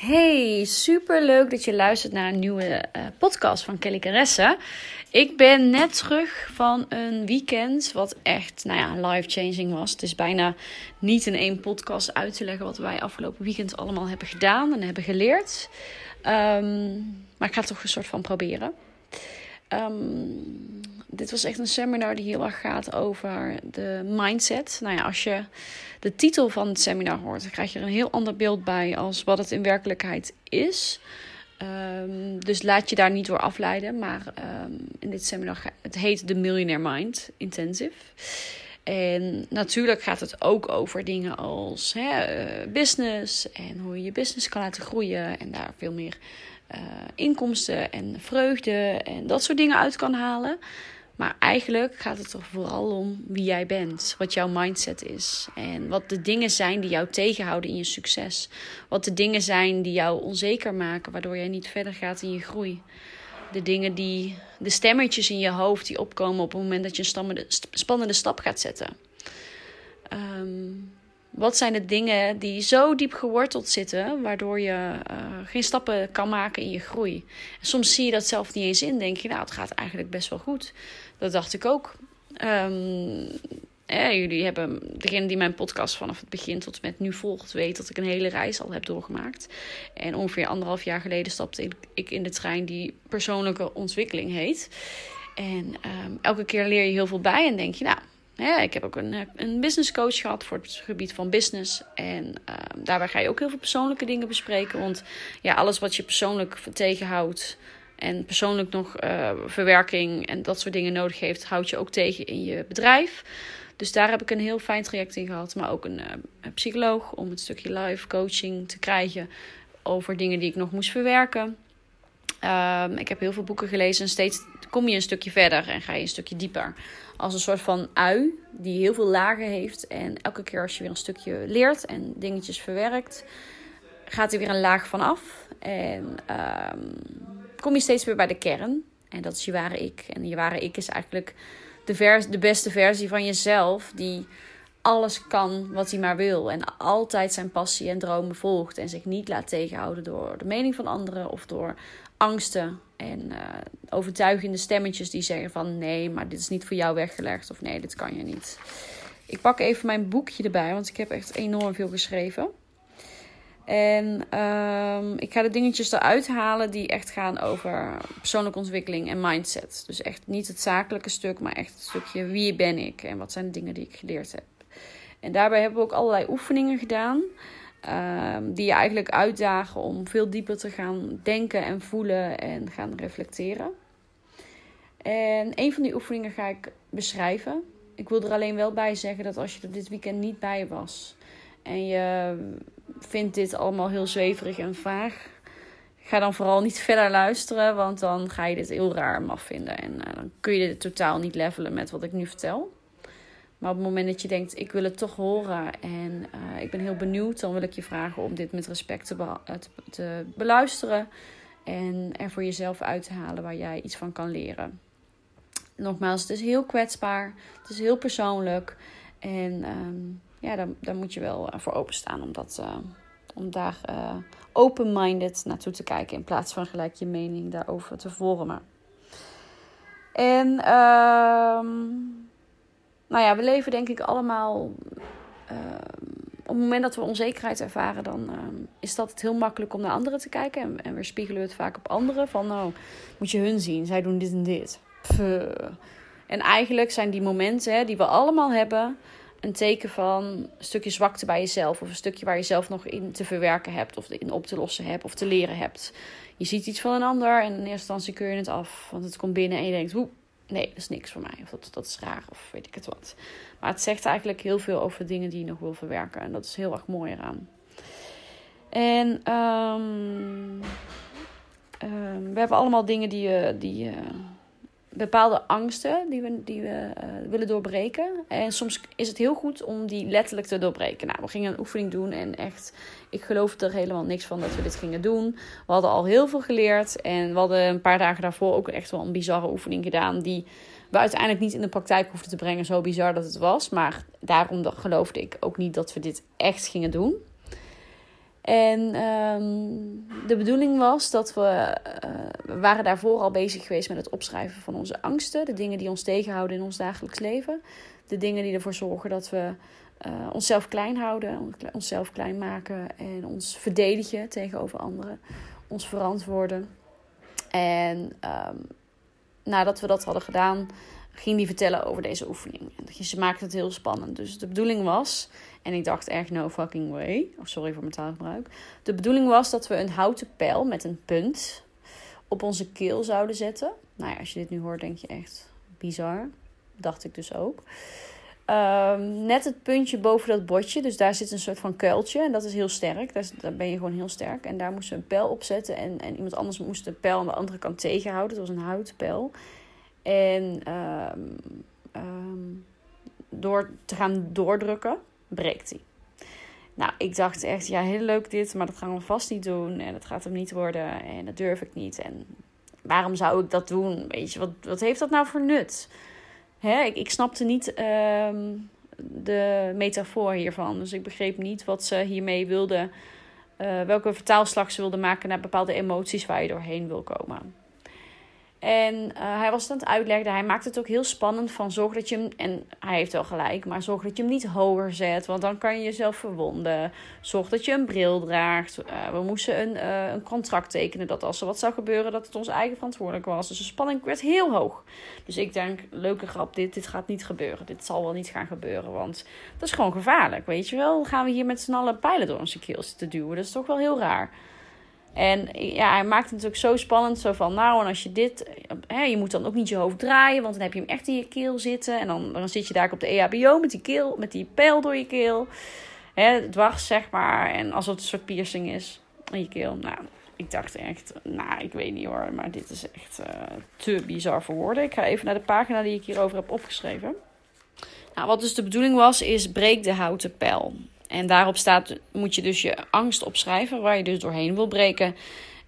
Hey, super leuk dat je luistert naar een nieuwe uh, podcast van Kelly Caresse. Ik ben net terug van een weekend wat echt, nou ja, life-changing was. Het is bijna niet in één podcast uit te leggen wat wij afgelopen weekend allemaal hebben gedaan en hebben geleerd. Um, maar ik ga toch een soort van proberen. Um, dit was echt een seminar die heel erg gaat over de mindset. Nou ja, als je de titel van het seminar hoort, dan krijg je er een heel ander beeld bij als wat het in werkelijkheid is. Um, dus laat je daar niet door afleiden. Maar um, in dit seminar, het heet de Millionaire Mind Intensive. En natuurlijk gaat het ook over dingen als hè, eh, business en hoe je je business kan laten groeien en daar veel meer uh, inkomsten en vreugde en dat soort dingen uit kan halen. Maar eigenlijk gaat het er vooral om wie jij bent, wat jouw mindset is en wat de dingen zijn die jou tegenhouden in je succes. Wat de dingen zijn die jou onzeker maken, waardoor jij niet verder gaat in je groei. De dingen die, de stemmetjes in je hoofd die opkomen op het moment dat je een spannende stap gaat zetten. Um, wat zijn de dingen die zo diep geworteld zitten, waardoor je uh, geen stappen kan maken in je groei? En soms zie je dat zelf niet eens in. Denk je, nou, het gaat eigenlijk best wel goed. Dat dacht ik ook. Um, jullie hebben, degene die mijn podcast vanaf het begin tot met nu volgt, weet dat ik een hele reis al heb doorgemaakt. En ongeveer anderhalf jaar geleden stapte ik in de trein die persoonlijke ontwikkeling heet. En um, elke keer leer je heel veel bij en denk je, nou, ja, ik heb ook een, een business coach gehad voor het gebied van business. En uh, daarbij ga je ook heel veel persoonlijke dingen bespreken. Want ja, alles wat je persoonlijk tegenhoudt en persoonlijk nog uh, verwerking en dat soort dingen nodig heeft, houd je ook tegen in je bedrijf. Dus daar heb ik een heel fijn traject in gehad. Maar ook een, uh, een psycholoog om een stukje live coaching te krijgen over dingen die ik nog moest verwerken. Uh, ik heb heel veel boeken gelezen en steeds kom je een stukje verder en ga je een stukje dieper als een soort van ui die heel veel lagen heeft. En elke keer als je weer een stukje leert en dingetjes verwerkt, gaat er weer een laag van af. En um, kom je steeds weer bij de kern. En dat is je ware ik. En je ware ik is eigenlijk de, de beste versie van jezelf. Die alles kan wat hij maar wil. En altijd zijn passie en dromen volgt. En zich niet laat tegenhouden door de mening van anderen of door angsten en uh, overtuigende stemmetjes die zeggen van nee, maar dit is niet voor jou weggelegd of nee, dit kan je niet. Ik pak even mijn boekje erbij, want ik heb echt enorm veel geschreven. En um, ik ga de dingetjes eruit halen die echt gaan over persoonlijke ontwikkeling en mindset. Dus echt niet het zakelijke stuk, maar echt het stukje wie ben ik en wat zijn de dingen die ik geleerd heb. En daarbij hebben we ook allerlei oefeningen gedaan. Um, die je eigenlijk uitdagen om veel dieper te gaan denken en voelen en gaan reflecteren. En een van die oefeningen ga ik beschrijven. Ik wil er alleen wel bij zeggen dat als je er dit weekend niet bij was en je vindt dit allemaal heel zweverig en vaag, ga dan vooral niet verder luisteren, want dan ga je dit heel raar maf vinden. En uh, dan kun je dit totaal niet levelen met wat ik nu vertel. Maar op het moment dat je denkt, ik wil het toch horen en uh, ik ben heel benieuwd, dan wil ik je vragen om dit met respect te, te, te, beluisteren en er voor jezelf uit te halen waar jij iets van kan leren. Nogmaals, het is heel kwetsbaar, het is heel persoonlijk en um, ja, daar, moet je wel voor openstaan om, dat, om daar uh, open-minded naartoe te kijken in plaats van gelijk je mening daarover te vormen. En ehm nou ja, we leven denk ik allemaal. Uh, op het moment dat we onzekerheid ervaren, dan uh, is dat het heel makkelijk om naar anderen te kijken. En, en we spiegelen het vaak op anderen. Van nou, moet je hun zien, zij doen dit en dit. En eigenlijk zijn die momenten hè, die we allemaal hebben, een teken van een stukje zwakte bij jezelf. Of een stukje waar je zelf nog in te verwerken hebt, of in op te lossen hebt, of te leren hebt. Je ziet iets van een ander en in eerste instantie keur je het af. Want het komt binnen en je denkt, hoe, nee, dat is niks voor mij. Of dat, dat is raar, of weet ik het wat. Maar het zegt eigenlijk heel veel over dingen die je nog wil verwerken. En dat is heel erg mooi eraan. En um, ehm, we hebben allemaal dingen die, uh, die uh, bepaalde angsten die we, die we uh, willen doorbreken. En soms is het heel goed om die letterlijk te doorbreken. Nou, we gingen een oefening doen en echt, ik geloofde er helemaal niks van dat we dit gingen doen. We hadden al heel veel geleerd en we hadden een paar dagen daarvoor ook echt wel een bizarre oefening gedaan die we uiteindelijk niet in de praktijk hoefden te brengen, zo bizar dat het was. Maar daarom geloofde ik ook niet dat we dit echt gingen doen. En um, de bedoeling was dat we, uh, we waren daarvoor al bezig geweest met het opschrijven van onze angsten. De dingen die ons tegenhouden in ons dagelijks leven. De dingen die ervoor zorgen dat we uh, onszelf klein houden, onszelf klein maken en ons verdedigen tegenover anderen. Ons verantwoorden. En um, nadat we dat hadden gedaan, ging die vertellen over deze oefening. En ze maakte het heel spannend. Dus de bedoeling was, en ik dacht echt no fucking way, of sorry voor mijn taalgebruik. De bedoeling was dat we een houten pijl met een punt op onze keel zouden zetten. Nou ja, als je dit nu hoort, denk je echt bizar. Dacht ik dus ook. Um, net het puntje boven dat bordje. Dus daar zit een soort van kuiltje. En dat is heel sterk. Daar, daar ben je gewoon heel sterk. En daar moesten we een pijl op zetten. En, en iemand anders moest de pijl aan de andere kant tegenhouden. Het was een houten pijl. En um, um, door te gaan doordrukken, breekt hij. Nou, ik dacht echt, ja, heel leuk dit, maar dat gaan we vast niet doen. En dat gaat hem niet worden. En dat durf ik niet. En waarom zou ik dat doen? Weet je, wat, wat heeft dat nou voor nut? Hè, ik, ik snapte niet um, de metafoor hiervan. Dus ik begreep niet wat ze hiermee wilden. Uh, welke vertaalslag ze wilden maken naar bepaalde emoties waar je doorheen wil komen. En uh, hij was het aan het uitleggen. Hij maakt het ook heel spannend van zorg dat je hem, en hij heeft wel gelijk, maar zorg dat je hem niet hoger zet, want dan kan je jezelf verwonden. Zorg dat je een bril draagt. Uh, we moesten een, uh, een contract tekenen dat als er wat zou gebeuren, dat het onze eigen verantwoordelijk was. Dus de spanning werd heel hoog. Dus ik denk, leuke grap, dit, dit gaat niet gebeuren. Dit zal wel niet gaan gebeuren, want dat is gewoon gevaarlijk, weet je wel. Gaan we hier met z'n allen pijlen door onze keel te duwen. Dat is toch wel heel raar. En ja, hij maakt het natuurlijk zo spannend. Zo van, nou, en als je dit... Hè, je moet dan ook niet je hoofd draaien, want dan heb je hem echt in je keel zitten. En dan, dan zit je daar op de EHBO met die, keel, met die pijl door je keel. Hè, dwars, zeg maar. En als het een soort piercing is in je keel. Nou, ik dacht echt, nou, ik weet niet hoor. Maar dit is echt uh, te bizar voor woorden. Ik ga even naar de pagina die ik hierover heb opgeschreven. Nou, wat dus de bedoeling was, is breek de houten pijl. En daarop staat, moet je dus je angst opschrijven, waar je dus doorheen wil breken.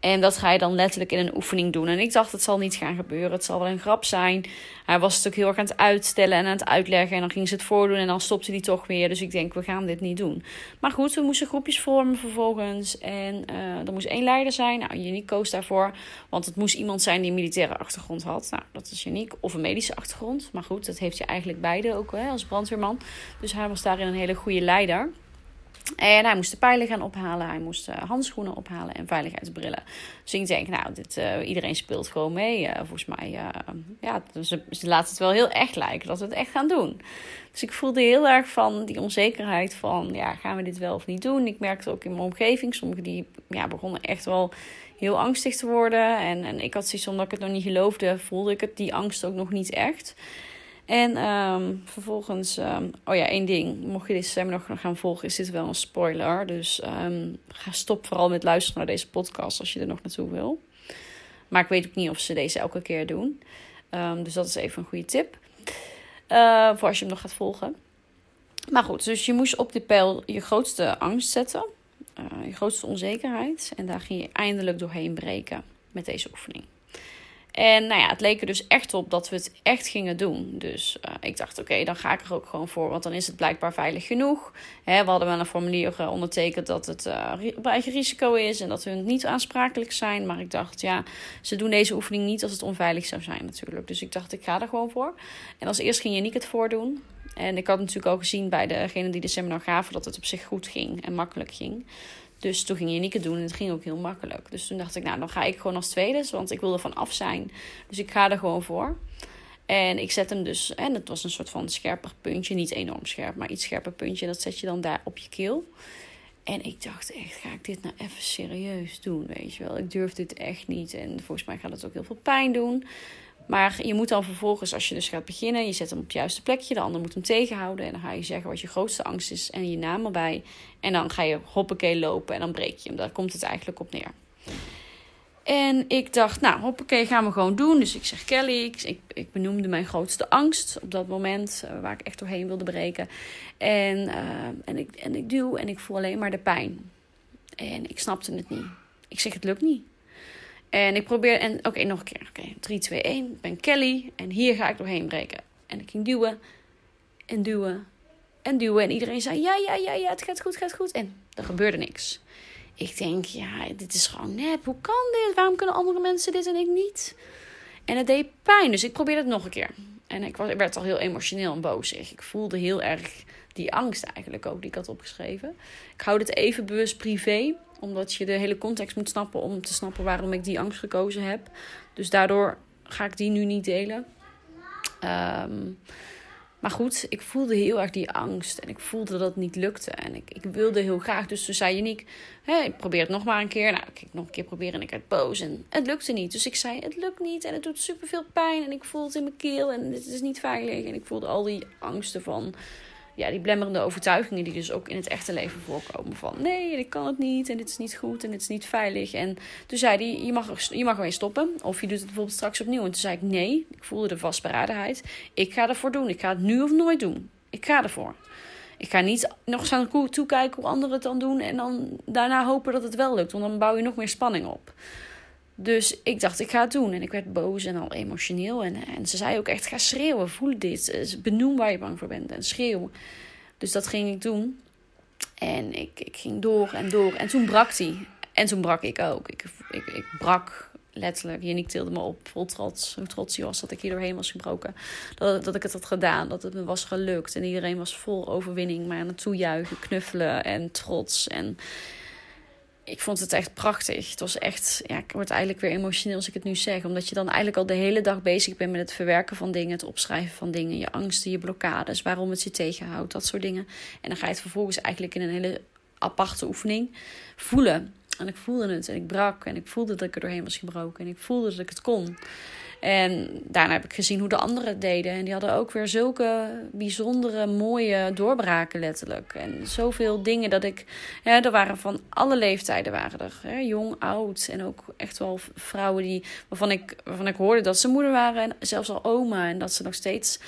En dat ga je dan letterlijk in een oefening doen. En ik dacht, het zal niet gaan gebeuren. Het zal wel een grap zijn. Hij was ook heel erg aan het uitstellen en aan het uitleggen. En dan ging ze het voordoen en dan stopte hij toch weer. Dus ik denk, we gaan dit niet doen. Maar goed, we moesten groepjes vormen vervolgens. En uh, er moest één leider zijn. Nou, Uniek koos daarvoor. Want het moest iemand zijn die een militaire achtergrond had. Nou, dat is Uniek. Of een medische achtergrond. Maar goed, dat heeft je eigenlijk beide ook hè, als brandweerman. Dus hij was daarin een hele goede leider. En hij moest de pijlen gaan ophalen, hij moest uh, handschoenen ophalen en veiligheidsbrillen. Dus ik denk, nou, dit, uh, iedereen speelt gewoon mee. Uh, volgens mij, ja, ze, ze laten het wel heel echt lijken dat we het echt gaan doen. Dus ik voelde heel erg van die onzekerheid van, ja, gaan we dit wel of niet doen? Ik merkte ook in mijn omgeving, sommigen die ja, begonnen echt wel heel angstig te worden. En, en ik had zoiets, omdat ik het nog niet geloofde, voelde ik het, die angst ook nog niet echt. En um, vervolgens, um, oh ja, één ding. Mocht je deze seminar nog gaan volgen, is dit wel een spoiler. Dus um, ga stop vooral met luisteren naar deze podcast als je er nog naartoe wil. Maar ik weet ook niet of ze deze elke keer doen. dus dat is even een goede tip. Uh, voor als je hem nog gaat volgen. Maar goed, dus je moest op die pijl je grootste angst zetten. Uh, je grootste onzekerheid. En daar ging je eindelijk doorheen breken met deze oefening. En nou ja, het leek er dus echt op dat we het echt gingen doen. Dus uh, ik dacht, oké, dan ga ik er ook gewoon voor. Want dan is het blijkbaar veilig genoeg. We hadden wel een formulier uh, ondertekend dat het uh, eigen risico is. En dat we niet aansprakelijk zijn. Maar ik dacht, ja, ze doen deze oefening niet als het onveilig zou zijn natuurlijk. Dus ik dacht, ik ga er gewoon voor. En als eerst ging Janiek het voordoen. En ik had natuurlijk al gezien bij degene die de seminar gaven dat het op zich goed ging en makkelijk ging. Dus toen ging Janieke doen en het ging ook heel makkelijk. Dus toen dacht ik, nou, dan ga ik gewoon als tweede, want ik wil er van af zijn. Dus ik ga er gewoon voor. En ik zet hem dus, en het was een soort van scherper puntje, niet enorm scherp, maar iets scherper puntje. Dat zet je dan daar op je keel. En ik dacht echt, ga ik dit nou even serieus doen, weet je wel. Ik durf dit echt niet en volgens mij gaat het ook heel veel pijn doen. Maar je moet dan vervolgens, als je dus gaat beginnen, je zet hem op het juiste plekje. De ander moet hem tegenhouden. En dan ga je zeggen wat je grootste angst is en je naam erbij. En dan ga je hoppakee lopen en dan breek je hem. Daar komt het eigenlijk op neer. En ik dacht, nou, hoppakee, gaan we gewoon doen. Dus ik zeg Kelly, ik, ik, benoemde mijn grootste angst op dat moment, uh, waar ik echt doorheen wilde breken. En, uh, en, ik, en ik duw en ik voel alleen maar de pijn. En ik snapte het niet. Ik zeg, het lukt niet. En ik probeer, en oké, nog een keer. Oké, 3, 2, 1. Ik ben Kelly en hier ga ik doorheen breken. En ik ging duwen en duwen en duwen. En iedereen zei, ja, ja, ja, ja, het gaat goed, gaat goed. En er gebeurde niks. Ik denk, ja, dit is gewoon nep. Hoe kan dit? Waarom kunnen andere mensen dit en ik niet? En het deed pijn, dus ik probeerde het nog een keer. En ik, was, werd al heel emotioneel en boos. Ik voelde heel erg die angst eigenlijk ook die ik had opgeschreven. Ik hou het even bewust privé, omdat je de hele context moet snappen om te snappen waarom ik die angst gekozen heb. Dus daardoor ga ik die nu niet delen. Um, maar goed, ik voelde heel erg die angst. En ik voelde dat het niet lukte. En ik, ik wilde heel graag. Dus toen zei Janiek, hey, probeer het nog maar een keer. Nou, ik nog een keer proberen en ik werd boos. En het lukte niet. Dus ik zei, het lukt niet. En het doet superveel pijn. En ik voel het in mijn keel. En het is niet veilig. En ik voelde al die angsten van ja, die blemmerende overtuigingen die dus ook in het echte leven voorkomen. Van nee, ik kan het niet en dit is niet goed en dit is niet veilig. En toen zei hij, je mag, je mag weer stoppen. Of je doet het bijvoorbeeld straks opnieuw. En toen zei ik nee, ik voelde de vastberadenheid. Ik ga ervoor doen. Ik ga het nu of nooit doen. Ik ga ervoor. Ik ga niet nog eens toekijken hoe anderen het dan doen en dan daarna hopen dat het wel lukt. Want dan bouw je nog meer spanning op. Dus ik dacht, ik ga het doen. En ik werd boos en al emotioneel. En, en ze zei ook echt, ga schreeuwen, voel dit. Benoem waar je bang voor bent en schreeuw. Dus dat ging ik doen. En ik, ik ging door en door. En toen brak hij. En toen brak ik ook. Ik, ik, ik brak letterlijk. Yannick tilde me op, vol trots. Hoe trots hij was dat ik hier doorheen was gebroken. Dat, dat ik het had gedaan, dat het me was gelukt. En iedereen was vol overwinning, maar aan het toejuichen, knuffelen en trots. En ik vond het echt prachtig. Het was echt, ja, ik word eigenlijk weer emotioneel als ik het nu zeg. Omdat je dan eigenlijk al de hele dag bezig bent met het verwerken van dingen, het opschrijven van dingen, je angsten, je blokkades, waarom het je tegenhoudt, dat soort dingen. En dan ga je het vervolgens eigenlijk in een hele aparte oefening voelen. En ik voelde het en ik brak en ik voelde dat ik er doorheen was gebroken en ik voelde dat ik het kon. En daarna heb ik gezien hoe de anderen deden. En die hadden ook weer zulke bijzondere, mooie doorbraken letterlijk. En zoveel dingen dat ik... Ja, er waren van alle leeftijden waren er. Hè, jong, oud. En ook echt wel vrouwen die, waarvan, ik, waarvan ik hoorde dat ze moeder waren. En zelfs al oma. En dat ze nog steeds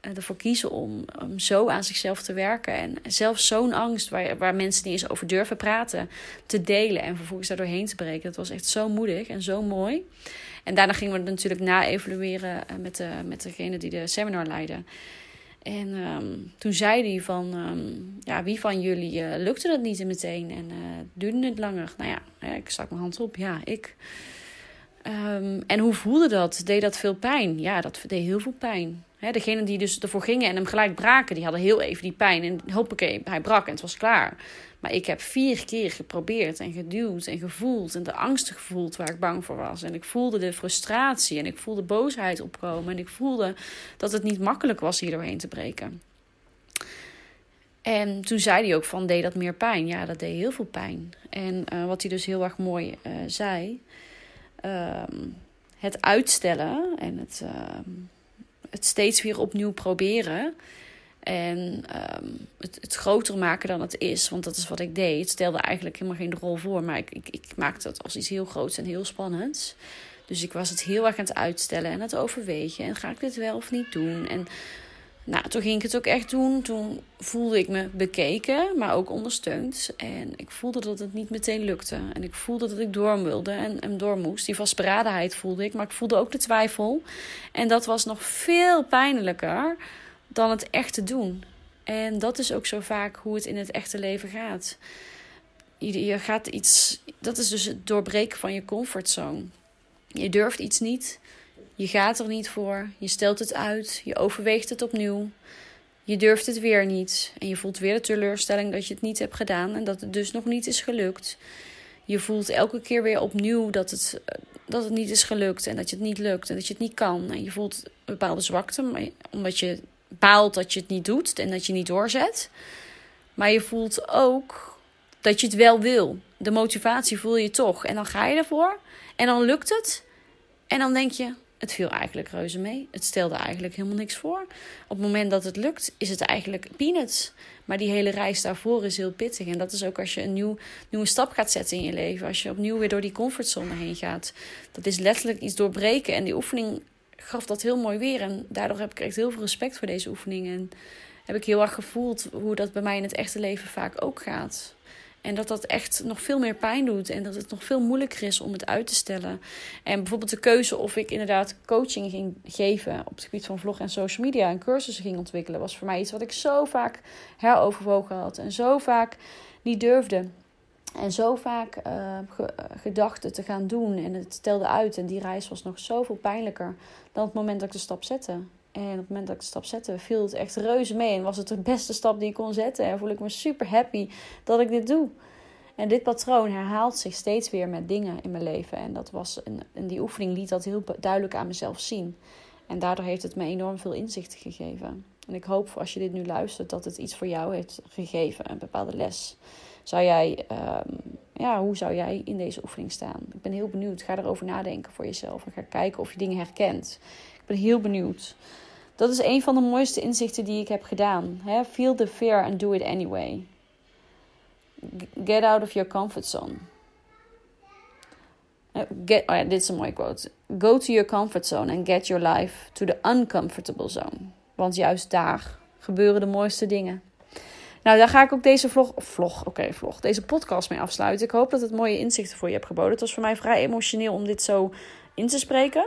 ervoor kiezen om, om zo aan zichzelf te werken. En zelfs zo'n angst waar, waar mensen niet eens over durven praten, te delen en vervolgens daar doorheen te breken. Dat was echt zo moedig en zo mooi. En daarna gingen we het natuurlijk na-evalueren eh, met, de, met degene die de seminar leidde. En um, toen zei hij van, um, ja, wie van jullie uh, lukte dat niet meteen en duurde het langer? Nou ja, ik stak mijn hand op, ja, ik. Um, en hoe voelde dat? Deed dat veel pijn? Ja, dat deed heel veel pijn. He, degenen die dus ervoor gingen en hem gelijk braken, die hadden heel even die pijn. En hoppakee, hij brak en het was klaar. Maar ik heb vier keer geprobeerd en geduwd en gevoeld. En de angst gevoeld waar ik bang voor was. En ik voelde de frustratie en ik voelde boosheid opkomen. En ik voelde dat het niet makkelijk was hier doorheen te breken. En toen zei hij ook van, deed dat meer pijn? Ja, dat deed heel veel pijn. En uh, wat hij dus heel erg mooi uh, zei... Um, het uitstellen en het, uh, het steeds weer opnieuw proberen... En um, het, het, groter maken dan het is. Want dat is wat ik deed. Het stelde eigenlijk helemaal geen rol voor. Maar ik, ik, ik maakte het als iets heel groots en heel spannends. Dus ik was het heel erg aan het uitstellen en het overwegen. En ga ik dit wel of niet doen? En nou, toen ging ik het ook echt doen. Toen voelde ik me bekeken, maar ook ondersteund. En ik voelde dat het niet meteen lukte. En ik voelde dat ik door wilde en, en door moest. Die vastberadenheid voelde ik, maar ik voelde ook de twijfel. En dat was nog veel pijnlijker dan het echt te doen. En dat is ook zo vaak hoe het in het echte leven gaat. Je, gaat iets, dat is dus het doorbreken van je comfortzone. Je durft iets niet, je gaat er niet voor, je stelt het uit, je overweegt het opnieuw. Je durft het weer niet en je voelt weer de teleurstelling dat je het niet hebt gedaan en dat het dus nog niet is gelukt. Je voelt elke keer weer opnieuw dat het, dat het niet is gelukt en dat je het niet lukt en dat je het niet kan. En je voelt een bepaalde zwakte, omdat je baalt dat je het niet doet en dat je niet doorzet. Maar je voelt ook dat je het wel wil. De motivatie voel je toch. En dan ga je ervoor. En dan lukt het. En dan denk je: het viel eigenlijk reuze mee. Het stelde eigenlijk helemaal niks voor. Op het moment dat het lukt, is het eigenlijk peanuts. Maar die hele reis daarvoor is heel pittig. En dat is ook als je een nieuw, nieuwe stap gaat zetten in je leven. Als je opnieuw weer door die comfortzone heen gaat. Dat is letterlijk iets doorbreken. En die oefening gaf dat heel mooi weer. En daardoor heb ik echt heel veel respect voor deze oefening. En heb ik heel erg gevoeld hoe dat bij mij in het echte leven vaak ook gaat. En dat dat echt nog veel meer pijn doet. En dat het nog veel moeilijker is om het uit te stellen. En bijvoorbeeld de keuze of ik inderdaad coaching ging geven op het gebied van vlog en social media. En cursussen ging ontwikkelen. Was voor mij iets wat ik zo vaak heroverwogen had. En zo vaak niet durfde. En zo vaak uh, gedachten te gaan doen. En het stelde uit. En die reis was nog zoveel pijnlijker dan het moment dat ik de stap zette. En op het moment dat ik de stap zette, viel het echt reuze mee. En was het de beste stap die ik kon zetten. En voel ik me super happy dat ik dit doe. En dit patroon herhaalt zich steeds weer met dingen in mijn leven. En, dat was die oefening liet dat heel duidelijk aan mezelf zien. En daardoor heeft het me enorm veel inzichten gegeven. En ik hoop als je dit nu luistert dat het iets voor jou heeft gegeven, een bepaalde les. Zou jij, um, ja, hoe zou jij in deze oefening staan? Ik ben heel benieuwd. Ga erover nadenken voor jezelf en ga kijken of je dingen herkent. Ik ben heel benieuwd. Dat is een van de mooiste inzichten die ik heb gedaan. Feel the fear and do it anyway. Get out of your comfort zone. Eh, get, oh dit is een mooie quote. Go to your comfort zone and get your life to the uncomfortable zone. Want juist daar gebeuren de mooiste dingen. Nou, daar ga ik ook deze vlog, vlog, oké, vlog, deze podcast mee afsluiten. Ik hoop dat het mooie inzichten voor je hebt geboden. Het was voor mij vrij emotioneel om dit zo in te spreken.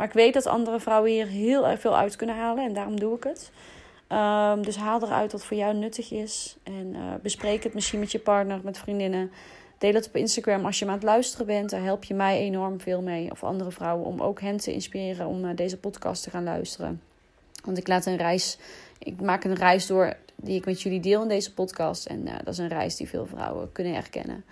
Maar ik weet dat andere vrouwen hier heel erg veel uit kunnen halen en daarom doe ik het. Um, dus haal eruit wat voor jou nuttig is. En uh, bespreek het misschien met je partner, met vriendinnen. Deel het op Instagram als je maar aan het luisteren bent. Daar help je mij enorm veel mee. Of andere vrouwen om ook hen te inspireren om uh, deze podcast te gaan luisteren. Want ik laat een reis. Ik maak een reis door die ik met jullie deel in deze podcast. En uh, dat is een reis die veel vrouwen kunnen herkennen.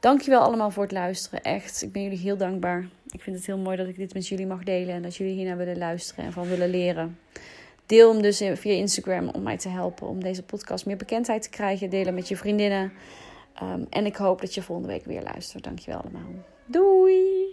Dankjewel allemaal voor het luisteren. Echt, ik ben jullie heel dankbaar. Ik vind het heel mooi dat ik dit met jullie mag delen en dat jullie hiernaar willen luisteren en van willen leren. Deel hem dus via Instagram om mij te helpen om deze podcast meer bekendheid te krijgen. Delen met je vriendinnen. Um, en ik hoop dat je volgende week weer luistert. Dankjewel allemaal. Doei!